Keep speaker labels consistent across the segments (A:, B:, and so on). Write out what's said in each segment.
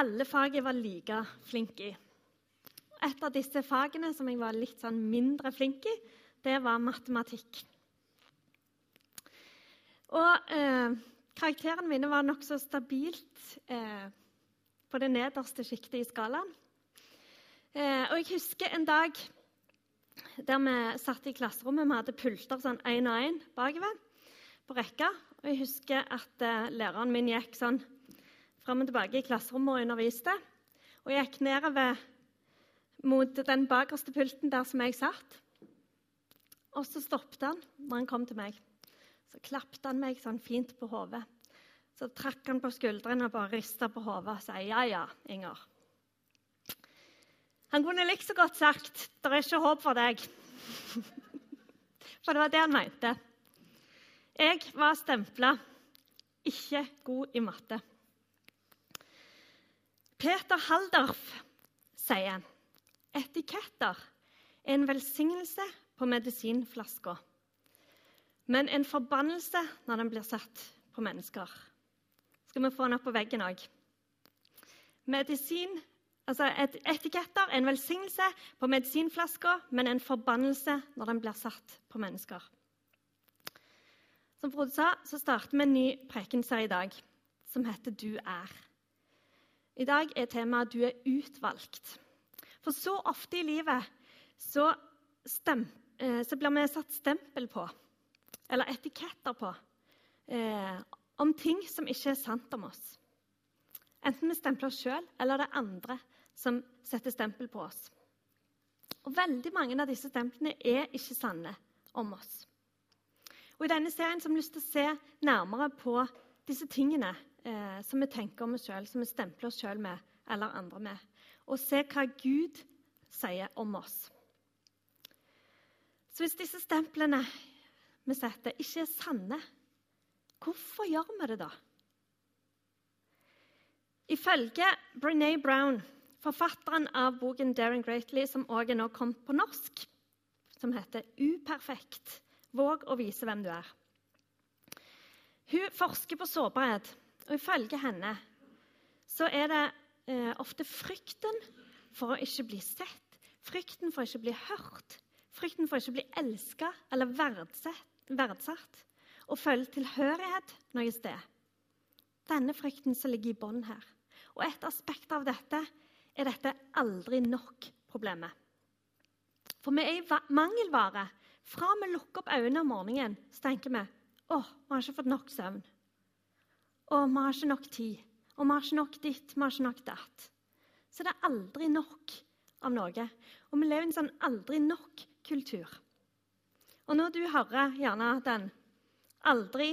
A: alle fag jeg var like flink i. Et av disse fagene som jeg var litt sånn mindre flink i, det var matematikk. Og eh, karakterene mine var nokså stabilt eh, på det nederste sjiktet i skalaen. Eh, og jeg husker en dag der vi satt i klasserommet. Vi hadde pulter sånn én og én bakover på rekka. Og jeg husker at eh, læreren min gikk sånn fram og tilbake i klasserommet og underviste. Og jeg gikk nedover mot den bakerste pulten der som jeg satt. Og så stoppet han når han kom til meg. Så klappet han meg sånn fint på hodet. Så trakk han på skuldrene og bare rista på hodet og sa ja, ja, Inger. Han kunne likså godt sagt 'Det er ikke håp for deg'. For det var det han mente. Jeg var stempla ikke god i matte. Peter Haldorf sier etiketter er en velsignelse på medisinflaska, men en forbannelse når den blir satt på mennesker. Skal vi få den opp på veggen òg? Altså, et, etiketter er en velsignelse på medisinflaska, men en forbannelse når den blir satt på mennesker. Som Frode sa, så starter vi en ny prekenserie i dag som heter 'Du er'. I dag er temaet 'Du er utvalgt'. For så ofte i livet så, stem, eh, så blir vi satt stempel på, eller etiketter på, eh, om ting som ikke er sant om oss. Enten vi stempler oss sjøl, eller det er andre som setter stempel på oss. Og Veldig mange av disse stemplene er ikke sanne om oss. Og I denne serien har vi lyst til å se nærmere på disse tingene eh, som vi tenker om oss sjøl, som vi stempler oss sjøl med eller andre med, og se hva Gud sier om oss. Så hvis disse stemplene vi setter, ikke er sanne, hvorfor gjør vi det da? Ifølge Brené Brown, forfatteren av boken 'Daring Greatly', som også er nå kommet på norsk, som heter 'Uperfekt våg å vise hvem du er'. Hun forsker på sårbarhet, og ifølge henne så er det eh, ofte frykten for å ikke bli sett, frykten for å ikke bli hørt, frykten for å ikke bli elska eller verdsatt, verdsatt og føle tilhørighet noe sted. Denne frykten som ligger i bånn her. Og et aspekt av dette er dette aldri nok-problemet. For vi er i mangelvare. Fra vi lukker opp øynene om morgenen, så tenker vi å, vi har ikke fått nok søvn. Å, vi har ikke nok tid. Og vi har ikke nok ditt, vi har ikke nok datt. Så det er aldri nok av noe. Og vi lever i en sånn aldri nok-kultur. Og når du hører gjerne den aldri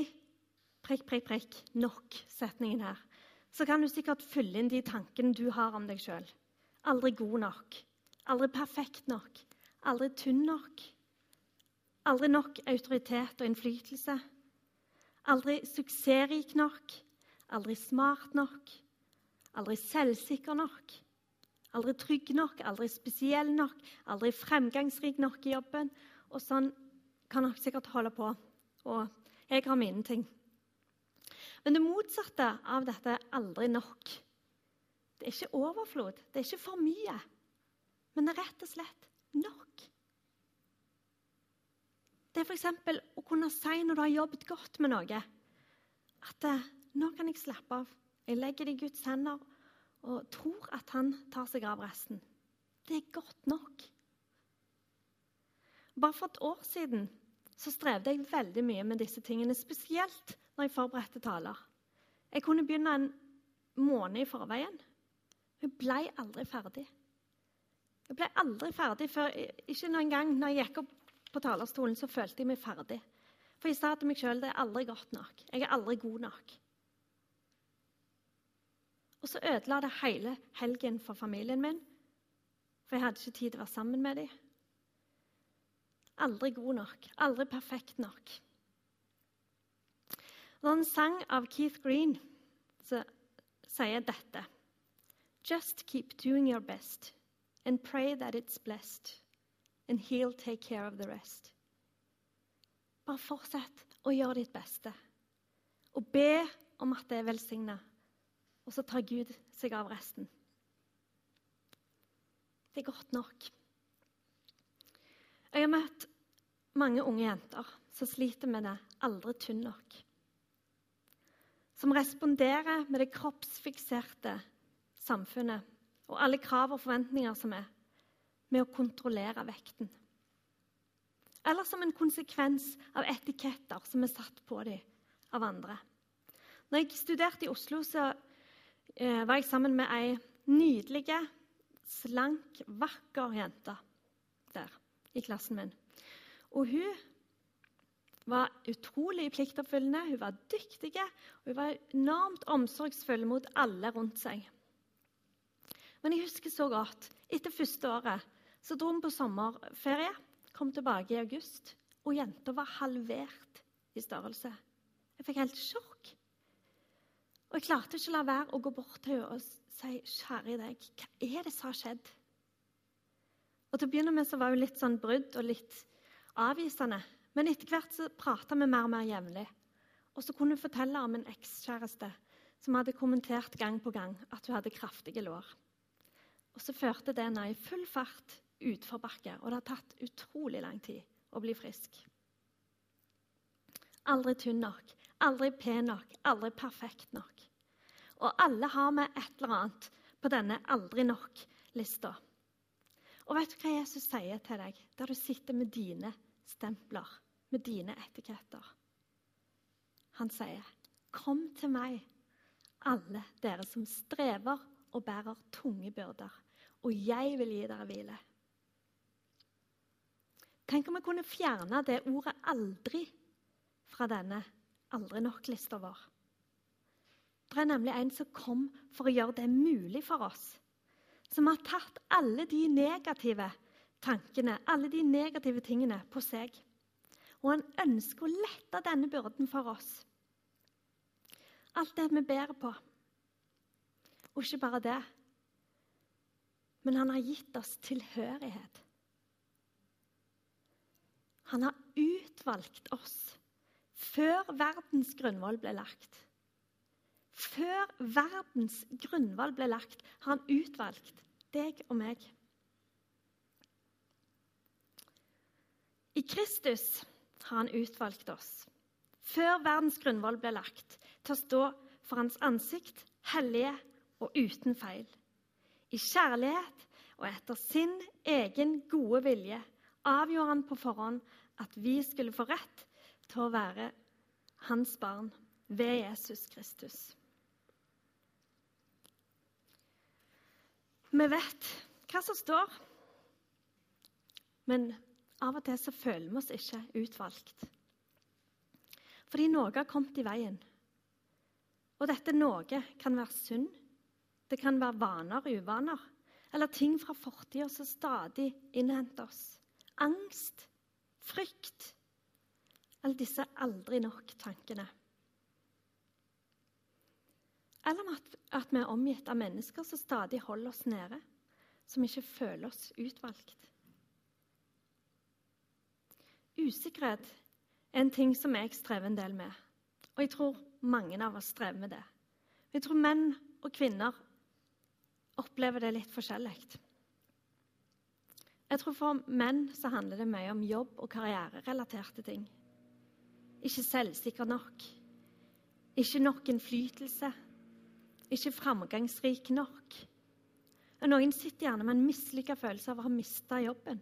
A: prikk, prikk, prikk nok-setningen her, så kan du sikkert fylle inn de tankene du har om deg sjøl. Aldri god nok. Aldri perfekt nok. Aldri tynn nok. Aldri nok autoritet og innflytelse. Aldri suksessrik nok. Aldri smart nok. Aldri selvsikker nok. Aldri trygg nok, aldri spesiell nok, aldri fremgangsrik nok i jobben. Og sånn kan dere sikkert holde på. Og jeg har mine ting. Men det motsatte av dette er aldri nok. Det er ikke overflod, det er ikke for mye, men det er rett og slett nok. Det er f.eks. å kunne si når du har jobbet godt med noe, at eh, nå kan jeg slappe av. Jeg legger det i Guds hender og tror at han tar seg av resten. Det er godt nok. Bare for et år siden så strevde jeg veldig mye med disse tingene, spesielt når jeg forberedte taler. Jeg kunne begynne en måned i forveien. Jeg ble aldri ferdig. Jeg ble aldri ferdig før Ikke noen gang når jeg gikk opp på talerstolen, så følte jeg meg ferdig. For jeg sa til meg sjøl det er aldri godt nok. Jeg er aldri god nok. Og så ødela det hele helgen for familien min, for jeg hadde ikke tid til å være sammen med dem. Aldri god nok. Aldri perfekt nok. Når en sang av Keith Green så sier dette Just keep doing your best and pray that it's blessed, and he'll take care of the rest. Bare fortsett å gjøre ditt beste og be om at det er velsigna. Og så tar Gud seg av resten. Det er godt nok. Jeg har møtt mange unge jenter som sliter med det 'aldri tynn nok'. Som responderer med det kroppsfikserte samfunnet og alle krav og forventninger som er, med å kontrollere vekten. Eller som en konsekvens av etiketter som er satt på dem av andre. Når jeg studerte i Oslo, så var jeg sammen med ei nydelig, slank, vakker jente der i klassen min. Og hun var utrolig pliktoppfyllende, hun var dyktig og hun var enormt omsorgsfull mot alle rundt seg. Men jeg husker så godt etter første året så dro vi på sommerferie, kom tilbake i august, og jenta var halvert i størrelse. Jeg fikk helt sjokk. Og jeg klarte ikke å la være å gå bort til henne og si, 'Kjære deg, hva er det som har skjedd?' Og Til å begynne med så var hun litt sånn brudd og litt avvisende. Men etter hvert så prata vi mer og mer jevnlig. Og så kunne hun fortelle om en ekskjæreste som hadde kommentert gang på gang at hun hadde kraftige lår. Og så førte det henne i full fart utforbakke, og det har tatt utrolig lang tid å bli frisk. Aldri tynn nok, aldri pen nok, aldri perfekt nok. Og alle har vi et eller annet på denne aldri nok-lista. Og vet du hva Jesus sier til deg der du sitter med dine stempler? med dine etiketter. Han sier, 'Kom til meg, alle dere som strever og bærer tunge byrder, og jeg vil gi dere hvile.' Tenk om vi kunne fjerne det ordet 'aldri' fra denne aldri nok-lista vår. Det er nemlig en som kom for å gjøre det mulig for oss. Som har tatt alle de negative tankene, alle de negative tingene, på seg. Og han ønsker å lette denne byrden for oss. Alt det vi bærer på. Og ikke bare det, men han har gitt oss tilhørighet. Han har utvalgt oss før verdens grunnvoll ble lagt. Før verdens grunnvalg ble lagt, har han utvalgt deg og meg. I Kristus har han utvalgt oss, før verdens grunnvoll ble lagt, til å stå for hans ansikt, hellige og uten feil. I kjærlighet og etter sin egen gode vilje avgjorde han på forhånd at vi skulle få rett til å være hans barn ved Jesus Kristus. Vi vet hva som står, men av og til så føler vi oss ikke utvalgt. Fordi noe har kommet i veien. Og dette noe kan være synd, det kan være vaner, uvaner, eller ting fra fortida som stadig innhenter oss. Angst, frykt, eller disse aldri nok-tankene. Eller at, at vi er omgitt av mennesker som stadig holder oss nede, som ikke føler oss utvalgt. Usikkerhet er en ting som jeg strever en del med. Og jeg tror mange av oss strever med det. Jeg tror menn og kvinner opplever det litt forskjellig. Jeg tror For menn så handler det mye om jobb- og karriererelaterte ting. Ikke selvsikker nok. Ikke nok innflytelse. Ikke framgangsrik nok. Og Noen sitter gjerne med en mislykka følelse av å ha mista jobben.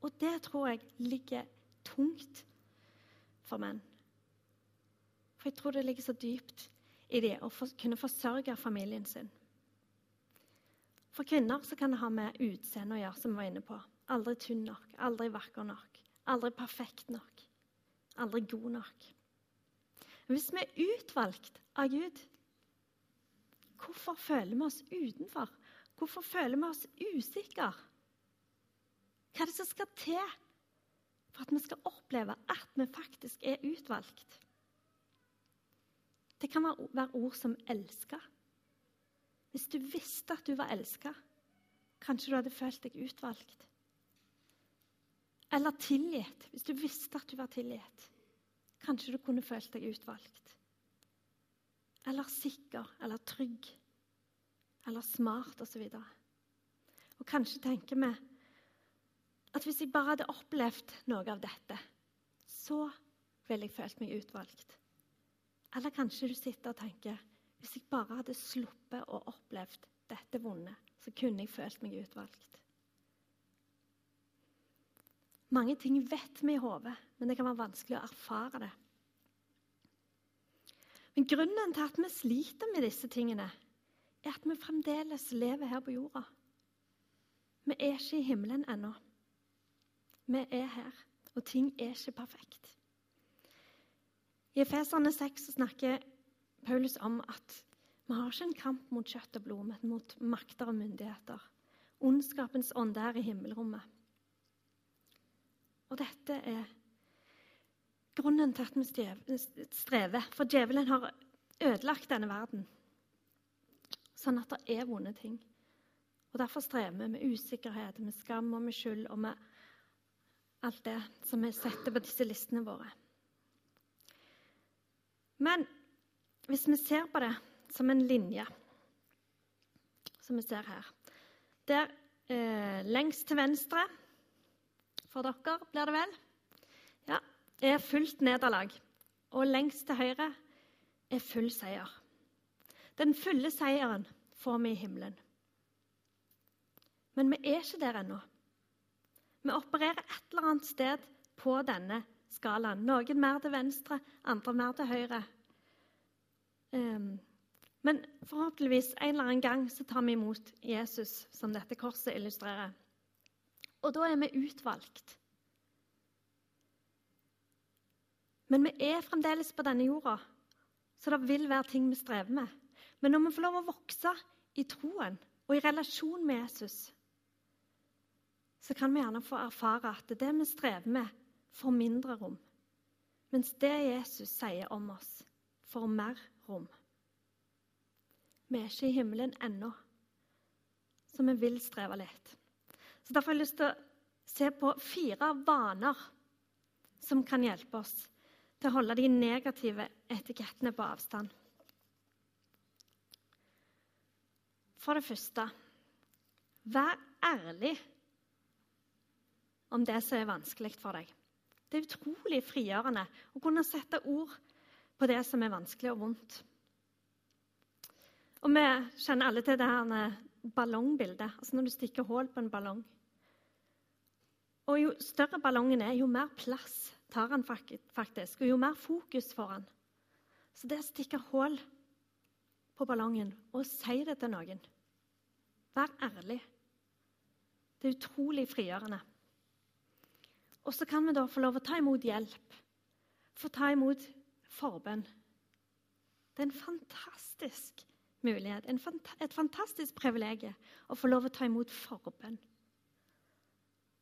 A: Og det tror jeg ligger tungt for menn. For jeg tror det ligger så dypt i det å for, kunne forsørge familien sin. For kvinner så kan det ha med utseende å gjøre, som vi var inne på. Aldri tynn nok, aldri vakker nok, aldri perfekt nok, aldri god nok. Hvis vi er utvalgt av Gud, hvorfor føler vi oss utenfor? Hvorfor føler vi oss usikre? Hva er det som skal til for at vi skal oppleve at vi faktisk er utvalgt? Det kan være ord som 'elska'. Hvis du visste at du var elska, kanskje du hadde følt deg utvalgt. Eller tilgitt. Hvis du visste at du var tilgitt, kanskje du kunne følt deg utvalgt. Eller sikker eller trygg eller smart osv. Og, og kanskje tenker vi at hvis jeg bare hadde opplevd noe av dette, så ville jeg følt meg utvalgt. Eller kanskje du sitter og tenker hvis jeg bare hadde sluppet å opplevd dette vonde, så kunne jeg følt meg utvalgt. Mange ting vet vi i hodet, men det kan være vanskelig å erfare det. Grunnen til at vi sliter med disse tingene, er at vi fremdeles lever her på jorda. Vi er ikke i himmelen ennå. Vi er her, og ting er ikke perfekt. I Efeserne 6 snakker Paulus om at vi har ikke en kamp mot kjøtt og blod, men mot makter og myndigheter. Ondskapens ånd er i himmelrommet. Og dette er grunnen til at vi strever. For djevelen har ødelagt denne verden. Sånn at det er vonde ting. Og Derfor strever vi med usikkerhet, med skam og med skyld og med alt det som vi setter på disse listene våre. Men hvis vi ser på det som en linje, som vi ser her Der eh, lengst til venstre for dere, blir det vel? Er fullt nederlag. Og lengst til høyre er full seier. Den fulle seieren får vi i himmelen. Men vi er ikke der ennå. Vi opererer et eller annet sted på denne skalaen. Noen mer til venstre, andre mer til høyre. Um, men forhåpentligvis en eller annen gang så tar vi imot Jesus, som dette korset illustrerer. Og da er vi utvalgt. Men vi er fremdeles på denne jorda, så det vil være ting vi strever med. Men når vi får lov å vokse i troen og i relasjon med Jesus, så kan vi gjerne få erfare at det vi strever med, får mindre rom. Mens det Jesus sier om oss, får mer rom. Vi er ikke i himmelen ennå, så vi vil streve litt. Så Derfor har jeg lyst til å se på fire vaner som kan hjelpe oss til å holde de negative etikettene på avstand. For det første vær ærlig om det som er vanskelig for deg. Det er utrolig frigjørende å kunne sette ord på det som er vanskelig og vondt. Og Vi kjenner alle til det her ballongbildet, altså når du stikker hull på en ballong. Og Jo større ballongen er, jo mer plass tar han faktisk, og jo mer fokus får han. Så det å stikke hull på ballongen og si det til noen Vær ærlig. Det er utrolig frigjørende. Og så kan vi da få lov å ta imot hjelp, få ta imot forbønn. Det er en fantastisk mulighet, en fant et fantastisk privilegium å få lov å ta imot forbønn.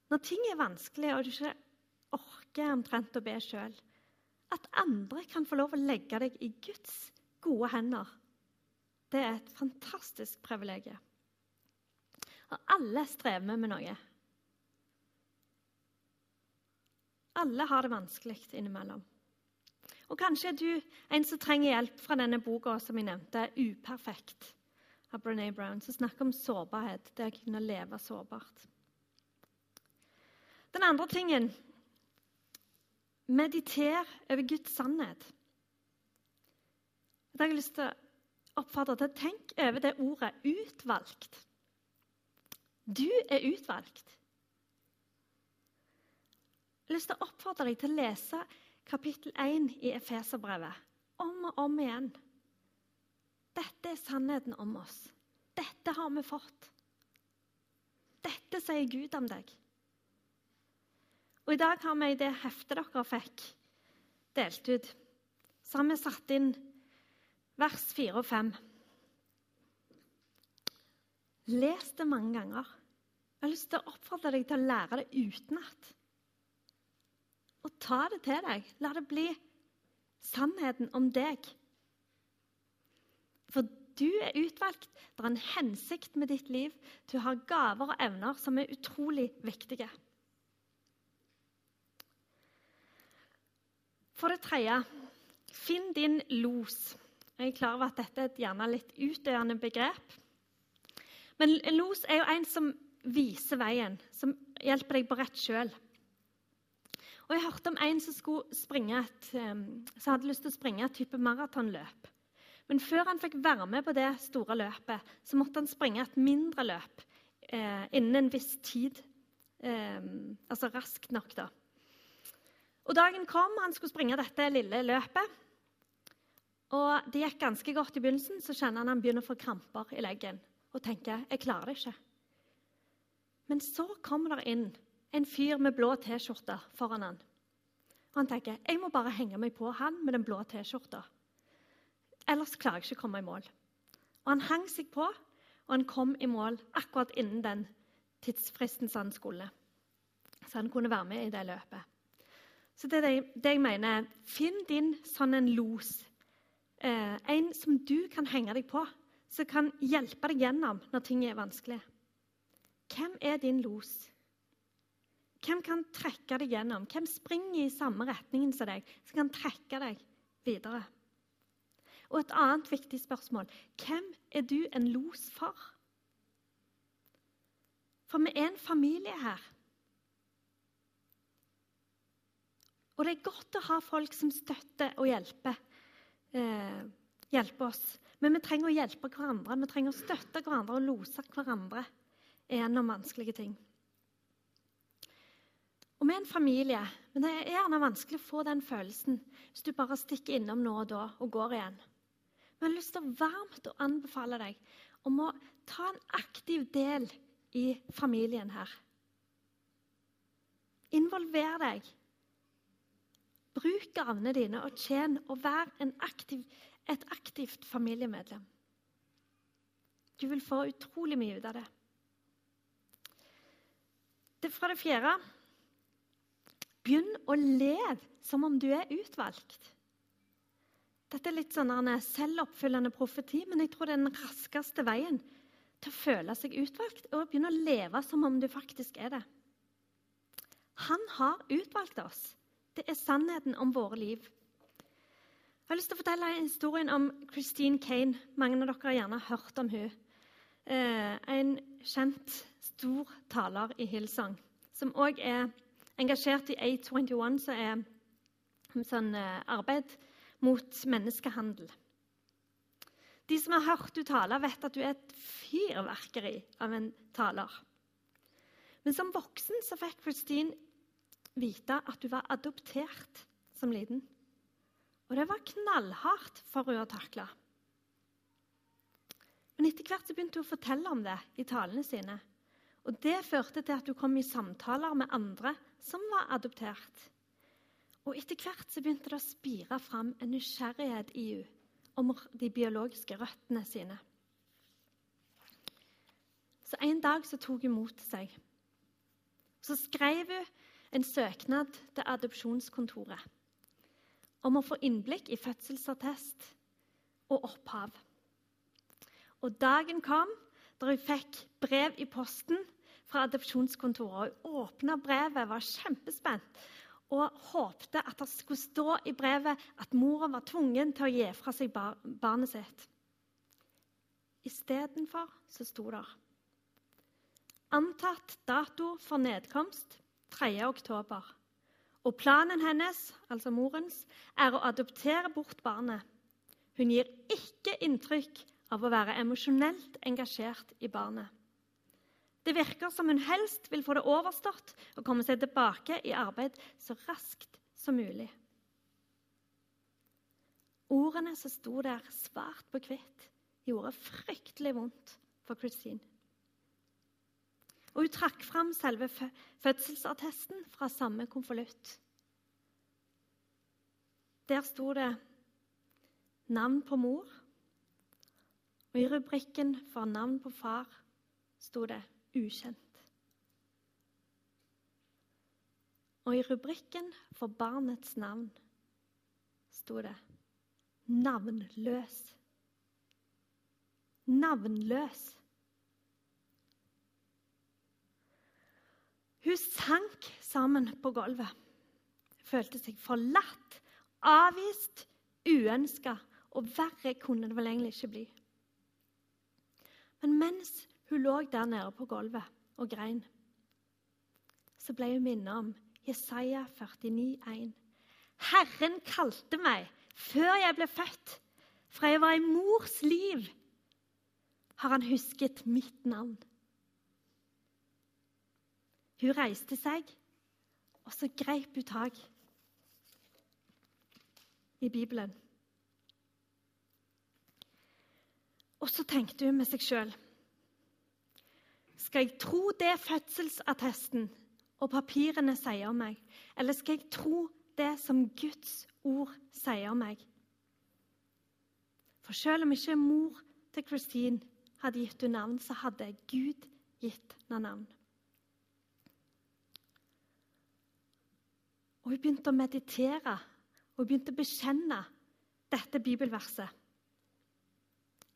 A: Når ting er vanskelig, og du ikke orker omtrent å be sjøl. At andre kan få lov å legge deg i Guds gode hender. Det er et fantastisk privilegium. Og alle strever med noe. Alle har det vanskelig innimellom. Og Kanskje er du en som trenger hjelp fra denne boka som jeg nevnte, 'Uperfekt' av Brené Brown, som snakker om sårbarhet, det å kunne leve sårbart. Den andre tingen Mediter over Guds sannhet. Det har jeg lyst til å oppfordre til å tenke over det ordet 'utvalgt'. Du er utvalgt. Jeg har lyst til å oppfordre deg til å lese kapittel 1 i Efeserbrevet om og om igjen. Dette er sannheten om oss. Dette har vi fått. Dette sier Gud om deg. Og I dag har vi i det heftet dere fikk delt ut, så har vi satt inn vers 4 og 5. Les det mange ganger. Jeg har lyst til å oppfordre deg til å lære det utenat. Og ta det til deg. La det bli sannheten om deg. For du er utvalgt. Det er en hensikt med ditt liv. Du har gaver og evner som er utrolig viktige. For det tredje, finn din los. Jeg er klar over at dette er et gjerne litt utdøende begrep. Men en los er jo en som viser veien, som hjelper deg på rett kjøl. Og Jeg hørte om en som, et, ehm, som hadde lyst til å springe et type maratonløp. Men før han fikk være med på det store løpet, så måtte han springe et mindre løp eh, innen en viss tid. Eh, altså raskt nok, da. Og Dagen kom, han skulle springe dette lille løpet. Og Det gikk ganske godt i begynnelsen, så kjenner han han begynner å få kramper i leggen. Og tenker jeg klarer det ikke. Men så kommer det inn en fyr med blå T-skjorte foran han. Og han tenker jeg må bare henge meg på han med den blå T-skjorta. Ellers klarer jeg ikke å komme i mål. Og Han hang seg på, og han kom i mål akkurat innen den tidsfristen som han skulle. Så han kunne være med i det løpet. Så det, er det jeg mener, Finn din sånn en los. Eh, en som du kan henge deg på, som kan hjelpe deg gjennom når ting er vanskelig. Hvem er din los? Hvem kan trekke deg gjennom? Hvem springer i samme retningen som deg, som kan trekke deg videre? Og et annet viktig spørsmål hvem er du en los for? For vi er en familie her. Og det er godt å ha folk som støtter og hjelper, eh, hjelper oss. Men vi trenger å hjelpe hverandre, vi trenger å støtte hverandre og lose hverandre gjennom vanskelige ting. Og vi er en familie, men det er gjerne vanskelig å få den følelsen hvis du bare stikker innom nå og da og går igjen. Jeg har lyst til å varmt å anbefale deg om å ta en aktiv del i familien her. Involver deg. Bruk gavene dine og tjen og vær aktiv, et aktivt familiemedlem. Du vil få utrolig mye ut av det. det fra det fjerde begynn å leve som om du er utvalgt. Dette er litt sånn selvoppfyllende profeti, men jeg tror det er den raskeste veien til å føle seg utvalgt og begynne å leve som om du faktisk er det. Han har utvalgt oss. Det er sannheten om våre liv. Jeg har lyst til å fortelle historien om Christine Kane. Mange av dere har gjerne hørt om hun. Eh, en kjent, stor taler i Hillsong, som òg er engasjert i A21, som er sånn eh, arbeid mot menneskehandel. De som har hørt du tale, vet at du er et fyrverkeri av en taler. Men som voksen så fikk Christine vite at du var adoptert som liten. Og det var knallhardt for henne å takle. Men etter hvert begynte hun å fortelle om det i talene sine. Og Det førte til at hun kom i samtaler med andre som var adoptert. Og Etter hvert begynte det å spire fram en nysgjerrighet i henne om de biologiske røttene sine. Så En dag så tok hun mot seg. Så skrev hun en søknad til adopsjonskontoret om å få innblikk i fødselsattest og opphav. Og Dagen kom da hun fikk brev i posten fra adopsjonskontoret. Hun åpna brevet, var kjempespent og håpte at det skulle stå i brevet at mora var tvungen til å gi fra seg bar barnet sitt. Istedenfor så sto det Antatt dato for nedkomst 3. oktober. Og planen hennes, altså morens, er å adoptere bort barnet. Hun gir ikke inntrykk av å være emosjonelt engasjert i barnet. Det virker som hun helst vil få det overstått og komme seg tilbake i arbeid så raskt som mulig. Ordene som sto der svart på hvitt, gjorde fryktelig vondt for Christine. Og hun trakk fram selve fødselsattesten fra samme konvolutt. Der sto det navn på mor, og i rubrikken for navn på far sto det ukjent. Og i rubrikken for barnets navn sto det 'navnløs'. Navnløs. Hun sank sammen på gulvet. Følte seg forlatt, avvist, uønska Og verre kunne det vel egentlig ikke bli. Men mens hun lå der nede på gulvet og grein, så ble hun minnet om Jesaja 49,1. Herren kalte meg før jeg ble født. Fra jeg var i mors liv, har han husket mitt navn. Hun reiste seg, og så greip hun tak i Bibelen. Og så tenkte hun med seg sjøl Skal jeg tro det fødselsattesten og papirene sier om meg, eller skal jeg tro det som Guds ord sier om meg? For selv om ikke mor til Christine hadde gitt henne navn, så hadde Gud gitt henne navn. Og Hun begynte å meditere og hun begynte å bekjenne dette bibelverset.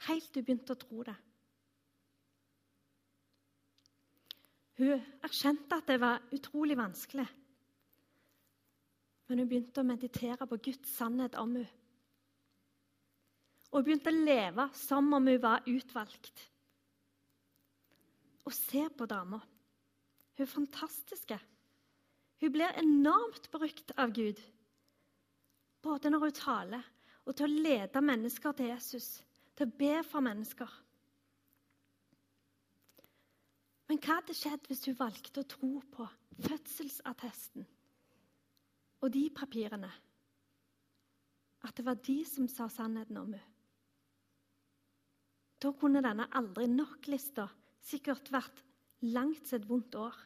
A: Helt til hun begynte å tro det. Hun erkjente at det var utrolig vanskelig. Men hun begynte å meditere på Guds sannhet om henne. Og hun begynte å leve som om hun var utvalgt. Og se på dama. Hun er fantastisk. Hun blir enormt brukt av Gud. Både når hun taler, og til å lede mennesker til Jesus. Til å be for mennesker. Men hva hadde skjedd hvis hun valgte å tro på fødselsattesten og de papirene? At det var de som sa sannheten om henne. Da kunne denne aldri nok-lista sikkert vært langt sitt vondt år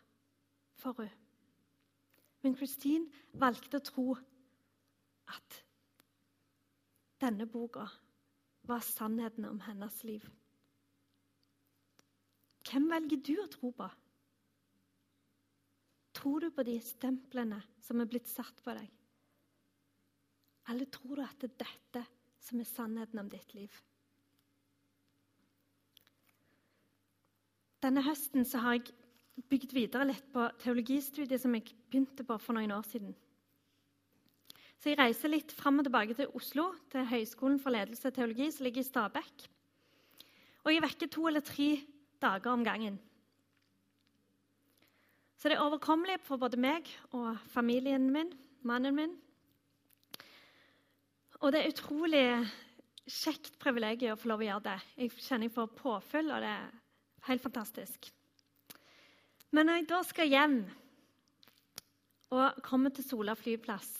A: for henne. Men Christine valgte å tro at denne boka var sannheten om hennes liv. Hvem velger du å tro på? Tror du på de stemplene som er blitt satt på deg? Eller tror du at det er dette som er sannheten om ditt liv? Denne høsten har jeg bygd videre litt på teologistudiet som jeg begynte på for noen år siden. Så jeg reiser litt fram og tilbake til Oslo, til Høgskolen for ledelse og teologi, som ligger i Stabekk. Og jeg vekker to eller tre dager om gangen. Så det er overkommelig for både meg og familien min, mannen min. Og det er utrolig kjekt privilegium å få lov å gjøre det. Jeg kjenner jeg får påfyll, og det er Helt fantastisk. Men når jeg da skal hjem og kommer til Sola flyplass,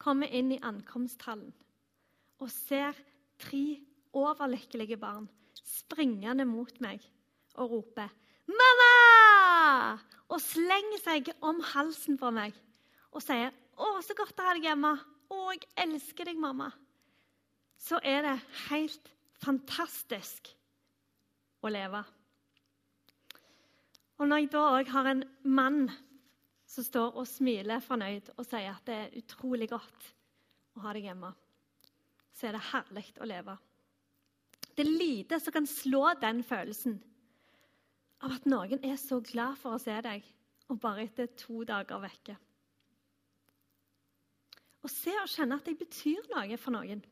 A: kommer inn i ankomsthallen og ser tre overlykkelige barn springende mot meg og roper 'Mamma!' og slenger seg om halsen på meg og sier 'Å, så godt å ha deg hjemme. Å, jeg elsker deg, mamma.' Så er det helt fantastisk å leve. Og når jeg da òg har en mann som står og smiler fornøyd og sier at det er utrolig godt å ha deg hjemme, så er det herlig å leve. Det er lite som kan slå den følelsen av at noen er så glad for å se deg, og bare etter to dager vekke. Å se og kjenne at jeg betyr noe for noen,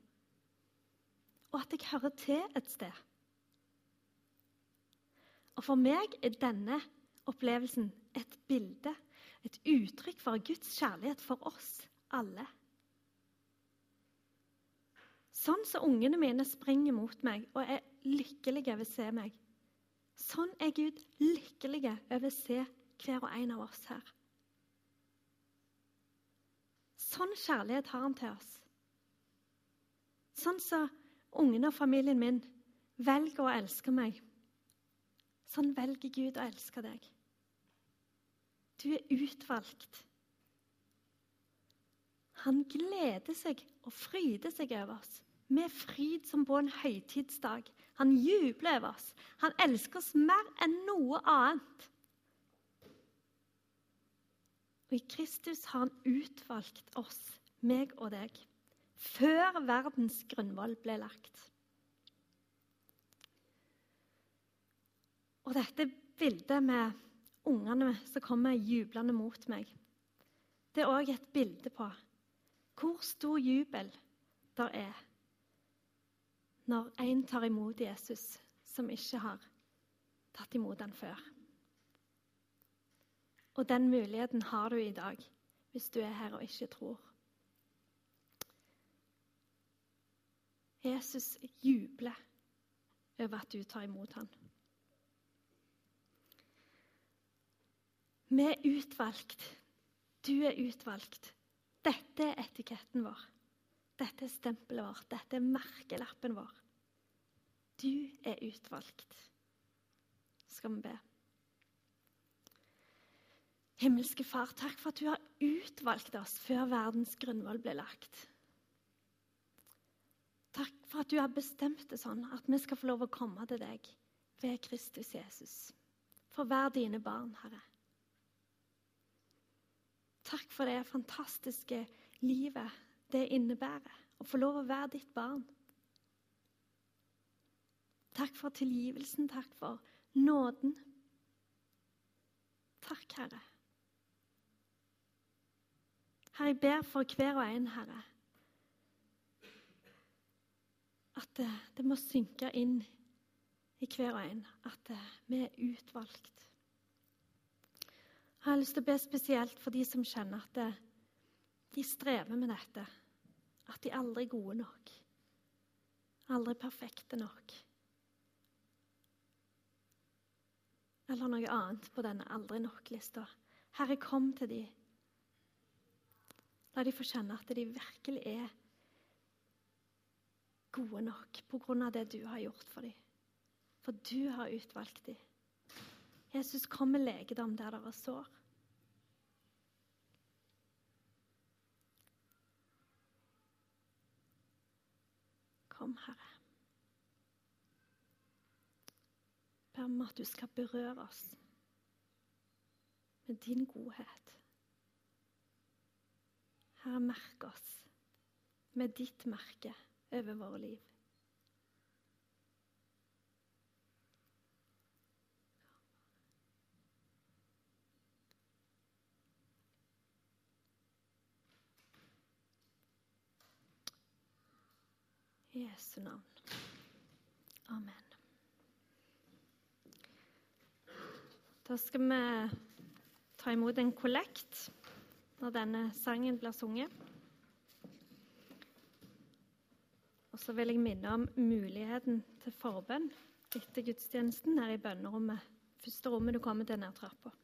A: og at jeg hører til et sted. Og For meg er denne opplevelsen et bilde, et uttrykk for Guds kjærlighet for oss alle. Sånn som ungene mine springer mot meg og er lykkelige over å se meg. Sånn er Gud lykkelige over å se hver og en av oss her. Sånn kjærlighet har han til oss. Sånn som ungene og familien min velger å elske meg. Sånn velger Gud å elske deg. Du er utvalgt. Han gleder seg og fryder seg over oss med fryd som på en høytidsdag. Han jubler over oss. Han elsker oss mer enn noe annet. Og I Kristus har han utvalgt oss, meg og deg, før verdens grunnvoll ble lagt. Og dette bildet med ungene som kommer jublende mot meg. Det er òg et bilde på hvor stor jubel der er når en tar imot Jesus som ikke har tatt imot han før. Og den muligheten har du i dag hvis du er her og ikke tror. Jesus jubler over at du tar imot ham. Vi er utvalgt. Du er utvalgt. Dette er etiketten vår. Dette er stempelet vårt. Dette er merkelappen vår. Du er utvalgt. Skal vi be. Himmelske Far, takk for at du har utvalgt oss før verdens grunnvoll ble lagt. Takk for at du har bestemt det sånn at vi skal få lov å komme til deg ved Kristus Jesus. For hver dine barn, Herre. Takk for det fantastiske livet det innebærer å få lov å være ditt barn. Takk for tilgivelsen, takk for nåden. Takk, Herre. Herre, jeg ber for hver og en, Herre. At det, det må synke inn i hver og en at vi er utvalgt. Jeg har lyst til å be spesielt for de som kjenner at det, de strever med dette. At de aldri er gode nok. Aldri perfekte nok. Eller noe annet på denne aldri nok-lista. Herre, kom til de. La de få kjenne at de virkelig er gode nok på grunn av det du har gjort for dem. For du har utvalgt dem. Jesus, kom med legedom der det er sår. Kom, Herre. Ber om at du skal berøre oss med din godhet. Herre, merk oss med ditt merke over våre liv. I Jesu navn. Amen. Da skal vi ta imot en kollekt når denne sangen blir sunget. Og så vil jeg minne om muligheten til forbønn etter gudstjenesten her i bønnerommet. Første rommet du kommer til nær trappa.